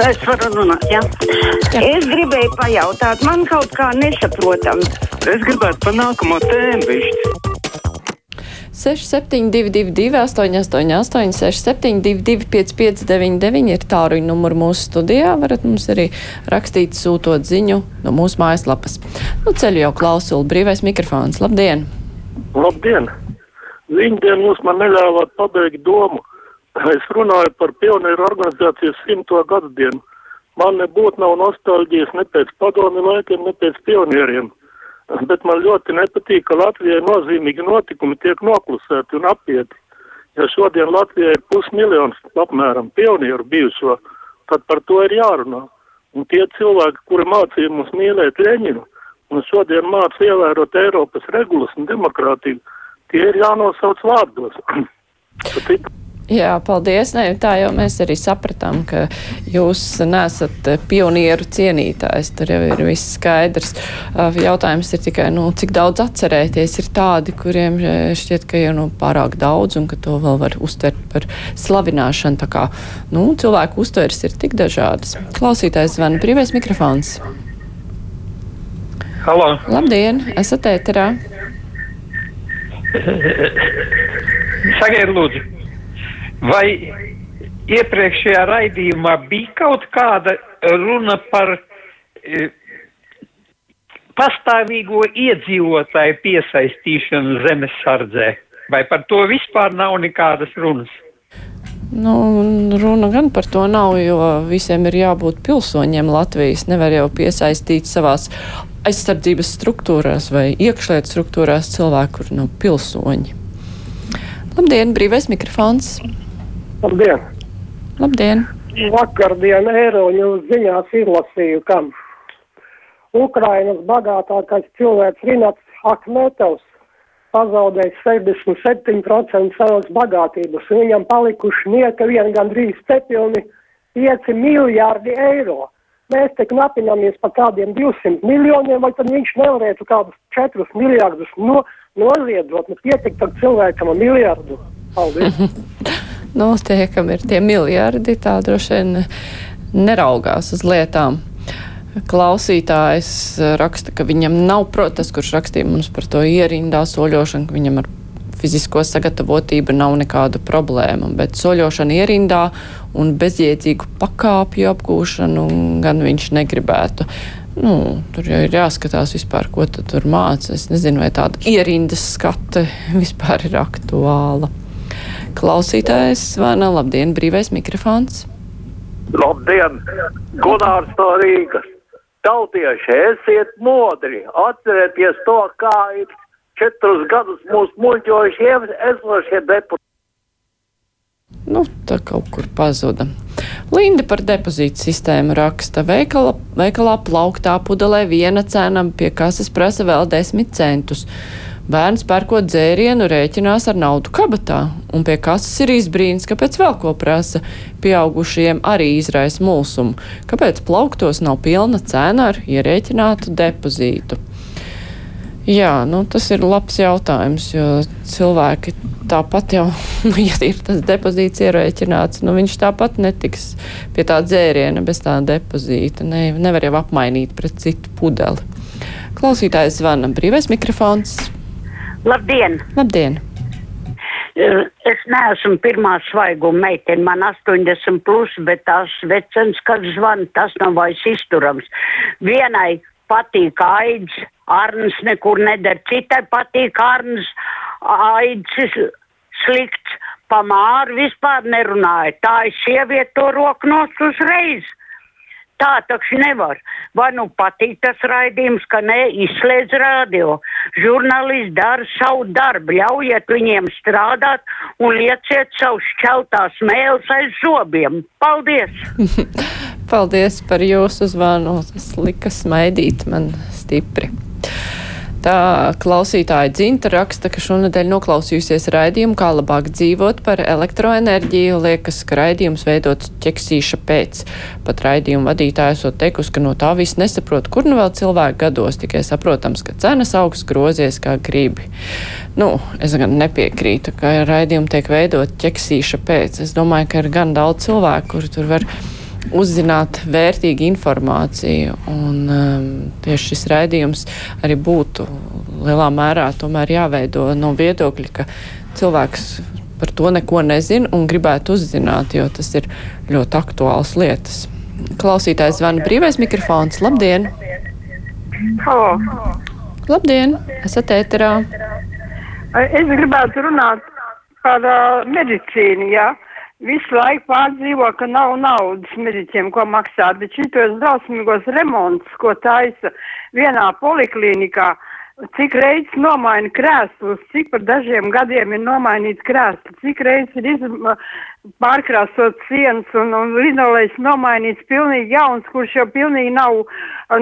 Es varu runāt, jā. jā. Es gribēju pajautāt, man kaut kā nesaprotam. Es gribētu pa nākamo tēmu višķi. 6722, 888, 672, 559, ir tāruņa numurs mūsu studijā. varat mums arī rakstīt, sūtot ziņu no mūsu mājaslapas. Nu, ceļu jau klausuli, brīvais mikrofons. Labdien! Labdien! Viņdien jūs man neļāvāt pabeigt domu. Es runāju par pionieru organizācijas simto gadu dienu. Man nebūtu nav nostalģijas ne pēc padomi laikiem, ne pēc pionieriem bet man ļoti nepatīk, ka Latvijai nozīmīgi notikumi tiek noklusēti un apieti. Ja šodien Latvijai ir pusmiljons apmēram pionieru bijušo, tad par to ir jārunā. Un tie cilvēki, kuri mācīja mums mīlēt Leņinu un šodien māca ievērot Eiropas regulas un demokrātiju, tie ir jānosauc vārdos. Jā, paldies. Ne, tā jau mēs arī sapratām, ka jūs nesat pionieru cienītājs. Tur jau ir viss skaidrs. Jautājums ir tikai, nu, cik daudz atcerēties ir tādi, kuriem šķiet, ka jau nu, pārāk daudz un ka to vēl var uztvert par slavināšanu. Tā kā nu, cilvēku uztveres ir tik dažādas. Klausītājs zvana brīvais mikrofons. Halo! Labdien! Esat ēterā! Sagaidiet, lūdzu! Vai iepriekšējā raidījumā bija kaut kāda runa par e, pastāvīgo iedzīvotāju piesaistīšanu zemes sardzē? Vai par to vispār nav nekādas runas? Nu, runa gan par to nav, jo visiem ir jābūt pilsoņiem Latvijas. Nevar jau piesaistīt savās aizsardzības struktūrās vai iekšlietu struktūrās cilvēku, kur nav pilsoņi. Labdien, brīvais mikrofons! Labdien! Labdien! Vakardien Eiroņu ziņās izlasīju, ka Ukrainas bagātākais cilvēks Rinats Akmetovs pazaudējis 67% savas bagātības. Viņam palikuši nieka vien gandrīz cepilni 5 miljārdi eiro. Mēs te knapinamies par kādiem 200 miljoniem, vai tad viņš nevarētu kādus 4 miljārdus no, noziedot? Nu, pietikt ar cilvēkam ar miljardu. Paldies! nu, tie, kam ir tie miljardi, tā droši vien neraugās uz lietām. Klausītājs raksta, ka viņam nav, tas, kurš rakstīja mums par to ierindā soļošanu, ka viņam ar fizisko sagatavotību nav nekāda problēma, bet soļošana ierindā un bezjēdzīgu pakāpju apgūšanu gan viņš negribētu. Nu, tur jau ir jāskatās vispār, ko tur mācās. Es nezinu, vai tāda ierindas skate vispār ir aktuāla. Klausītājs zvana, labdien, brīvais mikrofons. Labdien, Gunārs no Rīgas. Tautieši, esiet modri, atcerieties to, kā ir četrus gadus mūs muļķojuši esošie deputāti. Nu, tā kaut kur pazuda. Linda par depozītu sistēmu raksta. Veikala, veikalā plauktā pudelē viena cena, pie kases prasa vēl desmit centus. Bērns pērkot dzērienu rēķinās ar naudu kabatā, un pie kases ir izbrīns, kāpēc vēl ko prasa. Pieaugušiem arī izraisa mulsumu. Kāpēc plauktos nav pilna cena ar ierēķinātu depozītu? Jā, nu, tas ir labs jautājums, jo cilvēki tāpat jau, nu, ja ir tas depozīts ierēķināts, nu, viņš tāpat netiks pie tā dzēriena bez tā depozīta. Ne, nevar jau apmainīt pret citu pudeli. Klausītājs zvana brīvais mikrofons. Labdien! Labdien! Es neesmu pirmā svaiguma meitene, man 80 plus, bet tās vecens, kad zvan, tas nav vairs izturams. Vienai patīk aids, arns nekur neder, citai patīk arns, aids slikts, pamāri vispār nerunāja. Tā ir sieviete to roku nos uzreiz. Tā taču nevar. Vai nu patīk tas raidījums, ka ne izslēdz radio. Žurnālisti dara savu darbu, ļaujiet viņiem strādāt un lieciet savu šķeltās mēles aiz zobiem. Paldies! Paldies par jūsu zvanu. Tas lika smaidīt man stipri. Tā klausītāja Dzinta raksta, ka šonadēļ noklausījusies raidījumu, kā labāk dzīvot par elektroenerģiju, liekas, ka raidījums veidots ķeksīša pēc. Pat raidījuma vadītāja esot teikusi, ka no tā viss nesaprot, kur nu vēl cilvēku gados, tikai saprotams, ka cenas augsts grozies kā gribi. Nu, es gan nepiekrītu, ka raidījumi tiek veidot ķeksīša pēc. Es domāju, ka ir gan daudz cilvēku, kuri tur var uzzināt vērtīgu informāciju. Un, um, tieši šis raidījums arī būtu lielā mērā tomēr jāveido no viedokļa, ka cilvēks par to neko nezina un gribētu uzzināt, jo tas ir ļoti aktuāls lietas. Klausītājs zvana brīvais mikrofons. Labdien! Halo. Labdien! Esat ēterā! Es gribētu runāt par uh, medicīnu. Ja? Visu laiku pārdzīvo, ka nav naudas mediķiem, ko maksāt, bet šitos drausmīgos remontus, ko taisa vienā poliklinikā, cik reizes nomaina krēslus, cik par dažiem gadiem ir nomainīts krēsls, cik reizes ir izma, pārkrāsot sienas un, un linolejs nomainīts pilnīgi jauns, kurš jau pilnīgi nav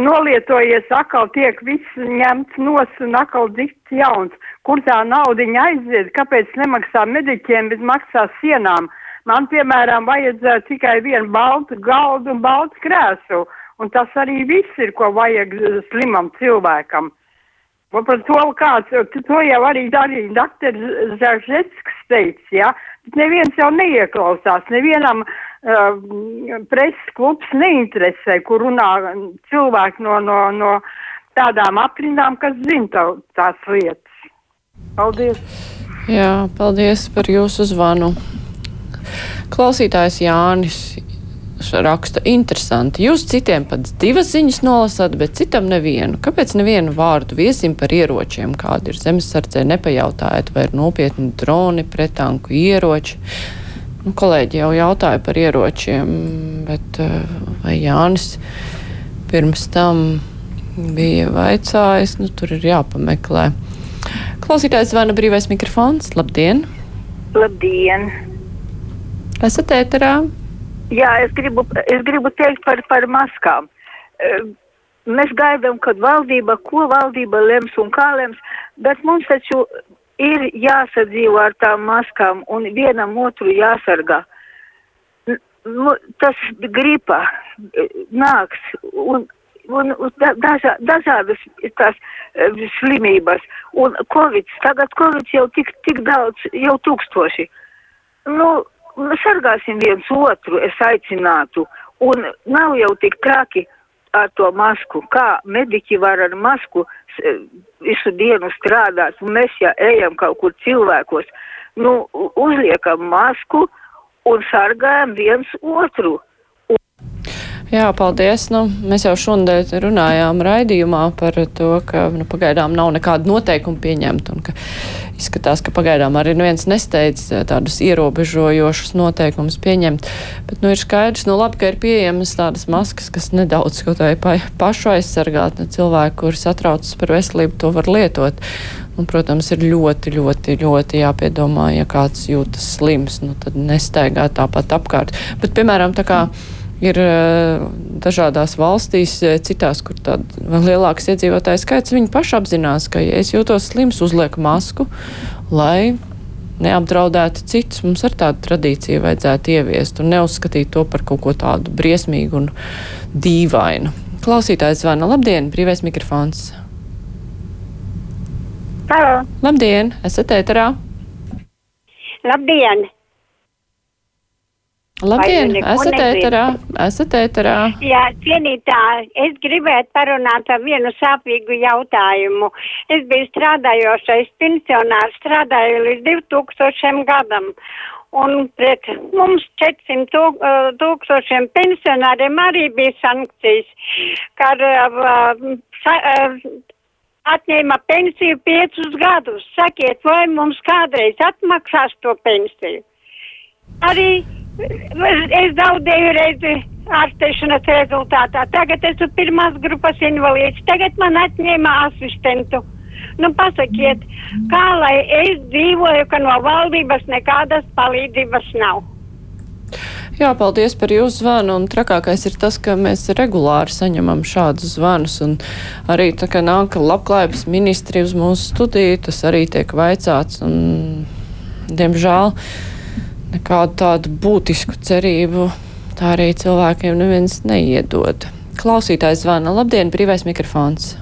nolietojies, atkal tiek viss ņemts nos un atkal dikts jauns. Kur tā naudiņa aiziet, kāpēc nemaksā mediķiem, bet maksā sienām? Man, piemēram, vajadzēja tikai vienu baltu galdu un baltu krēslu, un tas arī viss ir, ko vajag slimam cilvēkam. Un par to kāds, to jau arī darīja dr. Zaržetsks teica, ja, bet neviens jau neieklausās, nevienam uh, preses klubs neinteresē, kur runā cilvēki no, no, no tādām aprindām, kas zina tā, tās lietas. Paldies! Jā, paldies par jūsu zvanu. Klausītājs Jānis raksta interesanti. Jūs citiem pat divas ziņas nolasāt, bet citam nevienu. Kāpēc nevienu vārdu viesim par ieročiem, kādi ir zemesardzē, nepajautājat, vai ir nopietni droni, pretanku ieroči? Nu, kolēģi jau jautāja par ieročiem, bet eh, vai Jānis pirms tam bija vaicājis, nu, tur ir jāpameklē. Klausītājs zvana brīvais mikrofons. Labdien! Labdien! Esat ēterā? Jā, es gribu, es gribu teikt par, par maskām. Mēs gaidām, kad valdība, ko valdība lems un kā lems, bet mums taču ir jāsadzīvo ar tām maskām un vienam otru jāsargā. Nu, tas gripa nāks un, un, dažā, dažādas tās slimības. Un Covid, tagad Covid jau tik, tik daudz, jau tūkstoši. Nu, sargāsim viens otru, es aicinātu. Un nav jau tik traki ar to masku, kā mediķi var ar masku visu dienu strādāt. Mēs, ja ejam kaut kur cilvēkos, nu, uzliekam masku un sargājam viens otru. Jā, paldies. Nu, mēs jau šodien runājām raidījumā par to, ka nu, pagaidām nav nekāda noteikuma pieņemta un ka izskatās, ka pagaidām arī neviens nesteidz eh, tādus ierobežojošus noteikumus pieņemt. Bet nu, ir skaidrs, nu labi, ka ir pieejamas tādas maskas, kas nedaudz kaut vai pa, pašu aizsargāt. Nu, cilvēki, kuri satraucas par veselību, to var lietot. Un, protams, ir ļoti, ļoti, ļoti jāpiedomā, ja kāds jūtas slims, nu, tad nestaigā tāpat apkārt. Bet, piemēram, tā kā. Mm ir dažādās valstīs, citās, kur tāds lielāks iedzīvotājs skaits, viņi paši apzinās, ka, ja es jūtos slims, uzliek masku, lai neapdraudētu citus. Mums ar tādu tradīciju vajadzētu ieviest un neuzskatīt to par kaut ko tādu briesmīgu un dīvainu. Klausītājs zvana. Labdien, brīvais mikrofons. Halo. Labdien, esat ēterā. Labdien! Labdien, esat ēterā, esat ēterā. Jā, cienītā, es gribētu parunāt ar vienu sāpīgu jautājumu. Es biju strādājošais pensionārs, strādāju līdz 2000 gadam. Un pret mums 400 uh, tūkstošiem pensionāriem arī bija sankcijas, kad uh, sa, uh, atņēma pensiju piecus gadus. Sakiet, vai mums kādreiz atmaksās to pensiju? Arī Es zaudēju reizi ārstēšanas rezultātā. Tagad esmu pirmās grupas invalīds. Tagad man atņēma asistentu. Nu, pasakiet, kā lai es dzīvoju, ka no valdības nekādas palīdzības nav. Jā, paldies par jūsu zvanu. Un trakākais ir tas, ka mēs regulāri saņemam šādus zvanus. Un arī tā kā nāk labklājības ministri uz mūsu studiju, tas arī tiek vaicāts. Un, diemžēl nekādu tādu būtisku cerību tā arī cilvēkiem neviens neiedod. Klausītājs zvana. Labdien, brīvais mikrofons!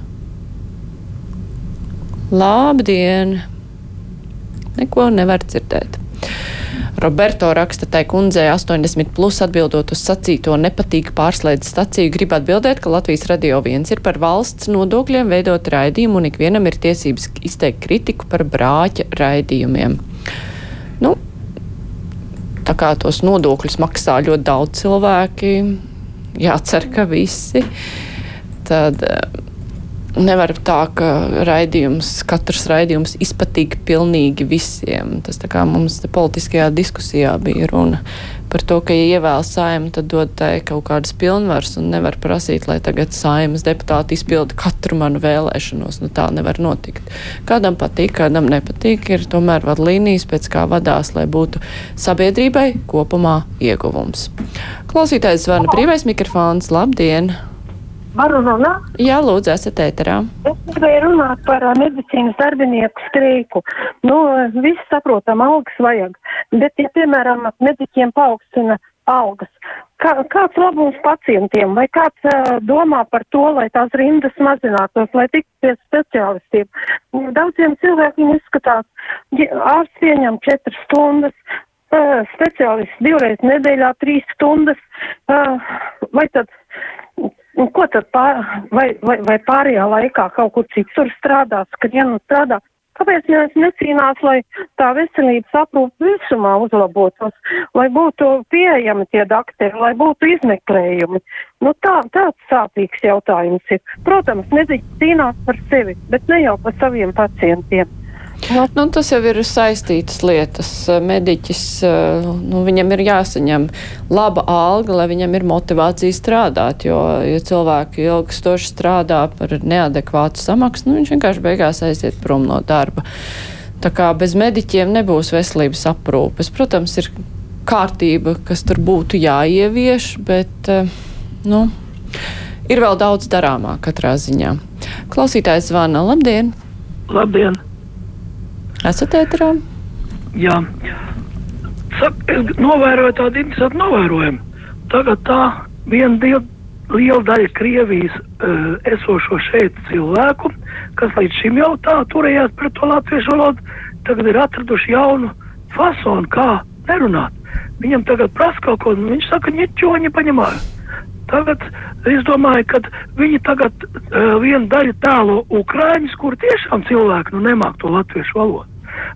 Labdien! Neko nevar dzirdēt. Roberto raksta tai kundzei 80 plus atbildot uz sacīto nepatīk pārslēdz staciju, grib atbildēt, ka Latvijas radio viens ir par valsts nodokļiem veidot raidījumu un ikvienam ir tiesības izteikt kritiku par brāķa raidījumiem. Nu, tā kā tos nodokļus maksā ļoti daudz cilvēki, jācer, ka visi, tad eh, nevar tā, ka raidījums, katrs raidījums izpatīk pilnīgi visiem. Tas tā kā mums politiskajā diskusijā bija runa par to, ka, ja ievēl saimu, tad dod tai kaut kādas pilnvaras un nevar prasīt, lai tagad saimas deputāti izpilda katru manu vēlēšanos. Nu, tā nevar notikt. Kādam patīk, kādam nepatīk, ir tomēr vadlīnijas, pēc kā vadās, lai būtu sabiedrībai kopumā ieguvums. Klausītājs zvana brīvais mikrofons. Labdien! Varu runāt? Jā, lūdzu, esat ēterā. Es gribēju runāt par uh, medicīnas darbinieku streiku. Nu, visi saprotam, algas vajag. Bet, ja, piemēram, mediķiem paaugstina algas, kā, kāds labums pacientiem vai kāds uh, domā par to, lai tās rindas mazinātos, lai tiktu pie speciālistiem? Daudziem cilvēkiem izskatās, ja ārsts pieņem četras stundas, uh, speciālists divreiz nedēļā trīs stundas, uh, vai tad Un ko tad pār, vai, vai, vai pārējā laikā kaut kur citur strādās, kad ja nu strādā? Kāpēc mēs necīnās, lai tā veselības aprūpe visumā uzlabotos, lai būtu pieejami tie dakteri, lai būtu izmeklējumi? Nu tā, tāds sāpīgs jautājums ir. Protams, mediķi cīnās par sevi, bet ne jau par saviem pacientiem. Nu, nu, tas jau ir saistītas lietas. Mediķis, nu, viņam ir jāsaņem laba alga, lai viņam ir motivācija strādāt, jo, ja cilvēki ilgstoši strādā par neadekvātu samaksu, nu, viņš vienkārši beigās aiziet prom no darba. Tā kā bez mediķiem nebūs veselības aprūpes. Protams, ir kārtība, kas tur būtu jāievieš, bet, nu, ir vēl daudz darāmā katrā ziņā. Klausītājs zvana. Labdien! Labdien! Esat ēterā? Jā. Saka, es novēroju tādu interesantu novērojumu. Tagad tā viena dieva liela daļa Krievijas uh, esošo šeit cilvēku, kas līdz šim jau tā turējās pret to latviešu valodu, tagad ir atraduši jaunu fasonu, kā nerunāt. Viņam tagad prasa kaut ko, un viņš saka, ņķoņi paņemāju. Tagad es domāju, ka viņi tagad uh, vienu daļu tēlo Ukraiņus, kur tiešām cilvēki nu nemāk to latviešu valodu.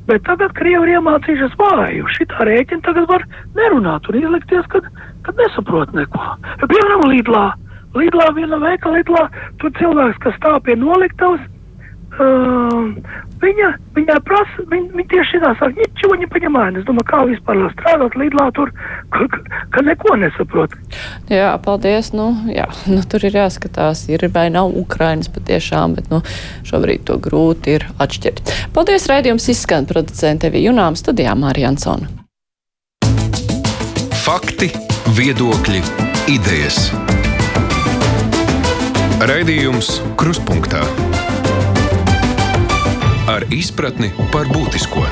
Bet tagad Krievi ir iemācījušies vāju. Šitā rēķina tagad var nerunāt un izlikties, ka, ka nesaprot neko. Piemēram, Lidlā. Lidlā viena veikala Lidlā, tur cilvēks, kas stāv pie noliktavas, uh, viņa, viņai prasa, viņa, viņa tieši tā saka, ničo nepaņemāja. Es domāju, kā vispār strādāt Lidlā tur, ka, ka, ka neko nesaprot. Jā, paldies. Nu, jā, nu, tur ir jāskatās, ir vai nav Ukrainas patiešām, bet nu, šobrīd to grūti ir atšķirt. Paldies, raidījums izskan producente Evi Junām studijā Mārija Ansona. Fakti, viedokļi, idejas. Raidījums Kruspunktā ar izpratni par būtisko.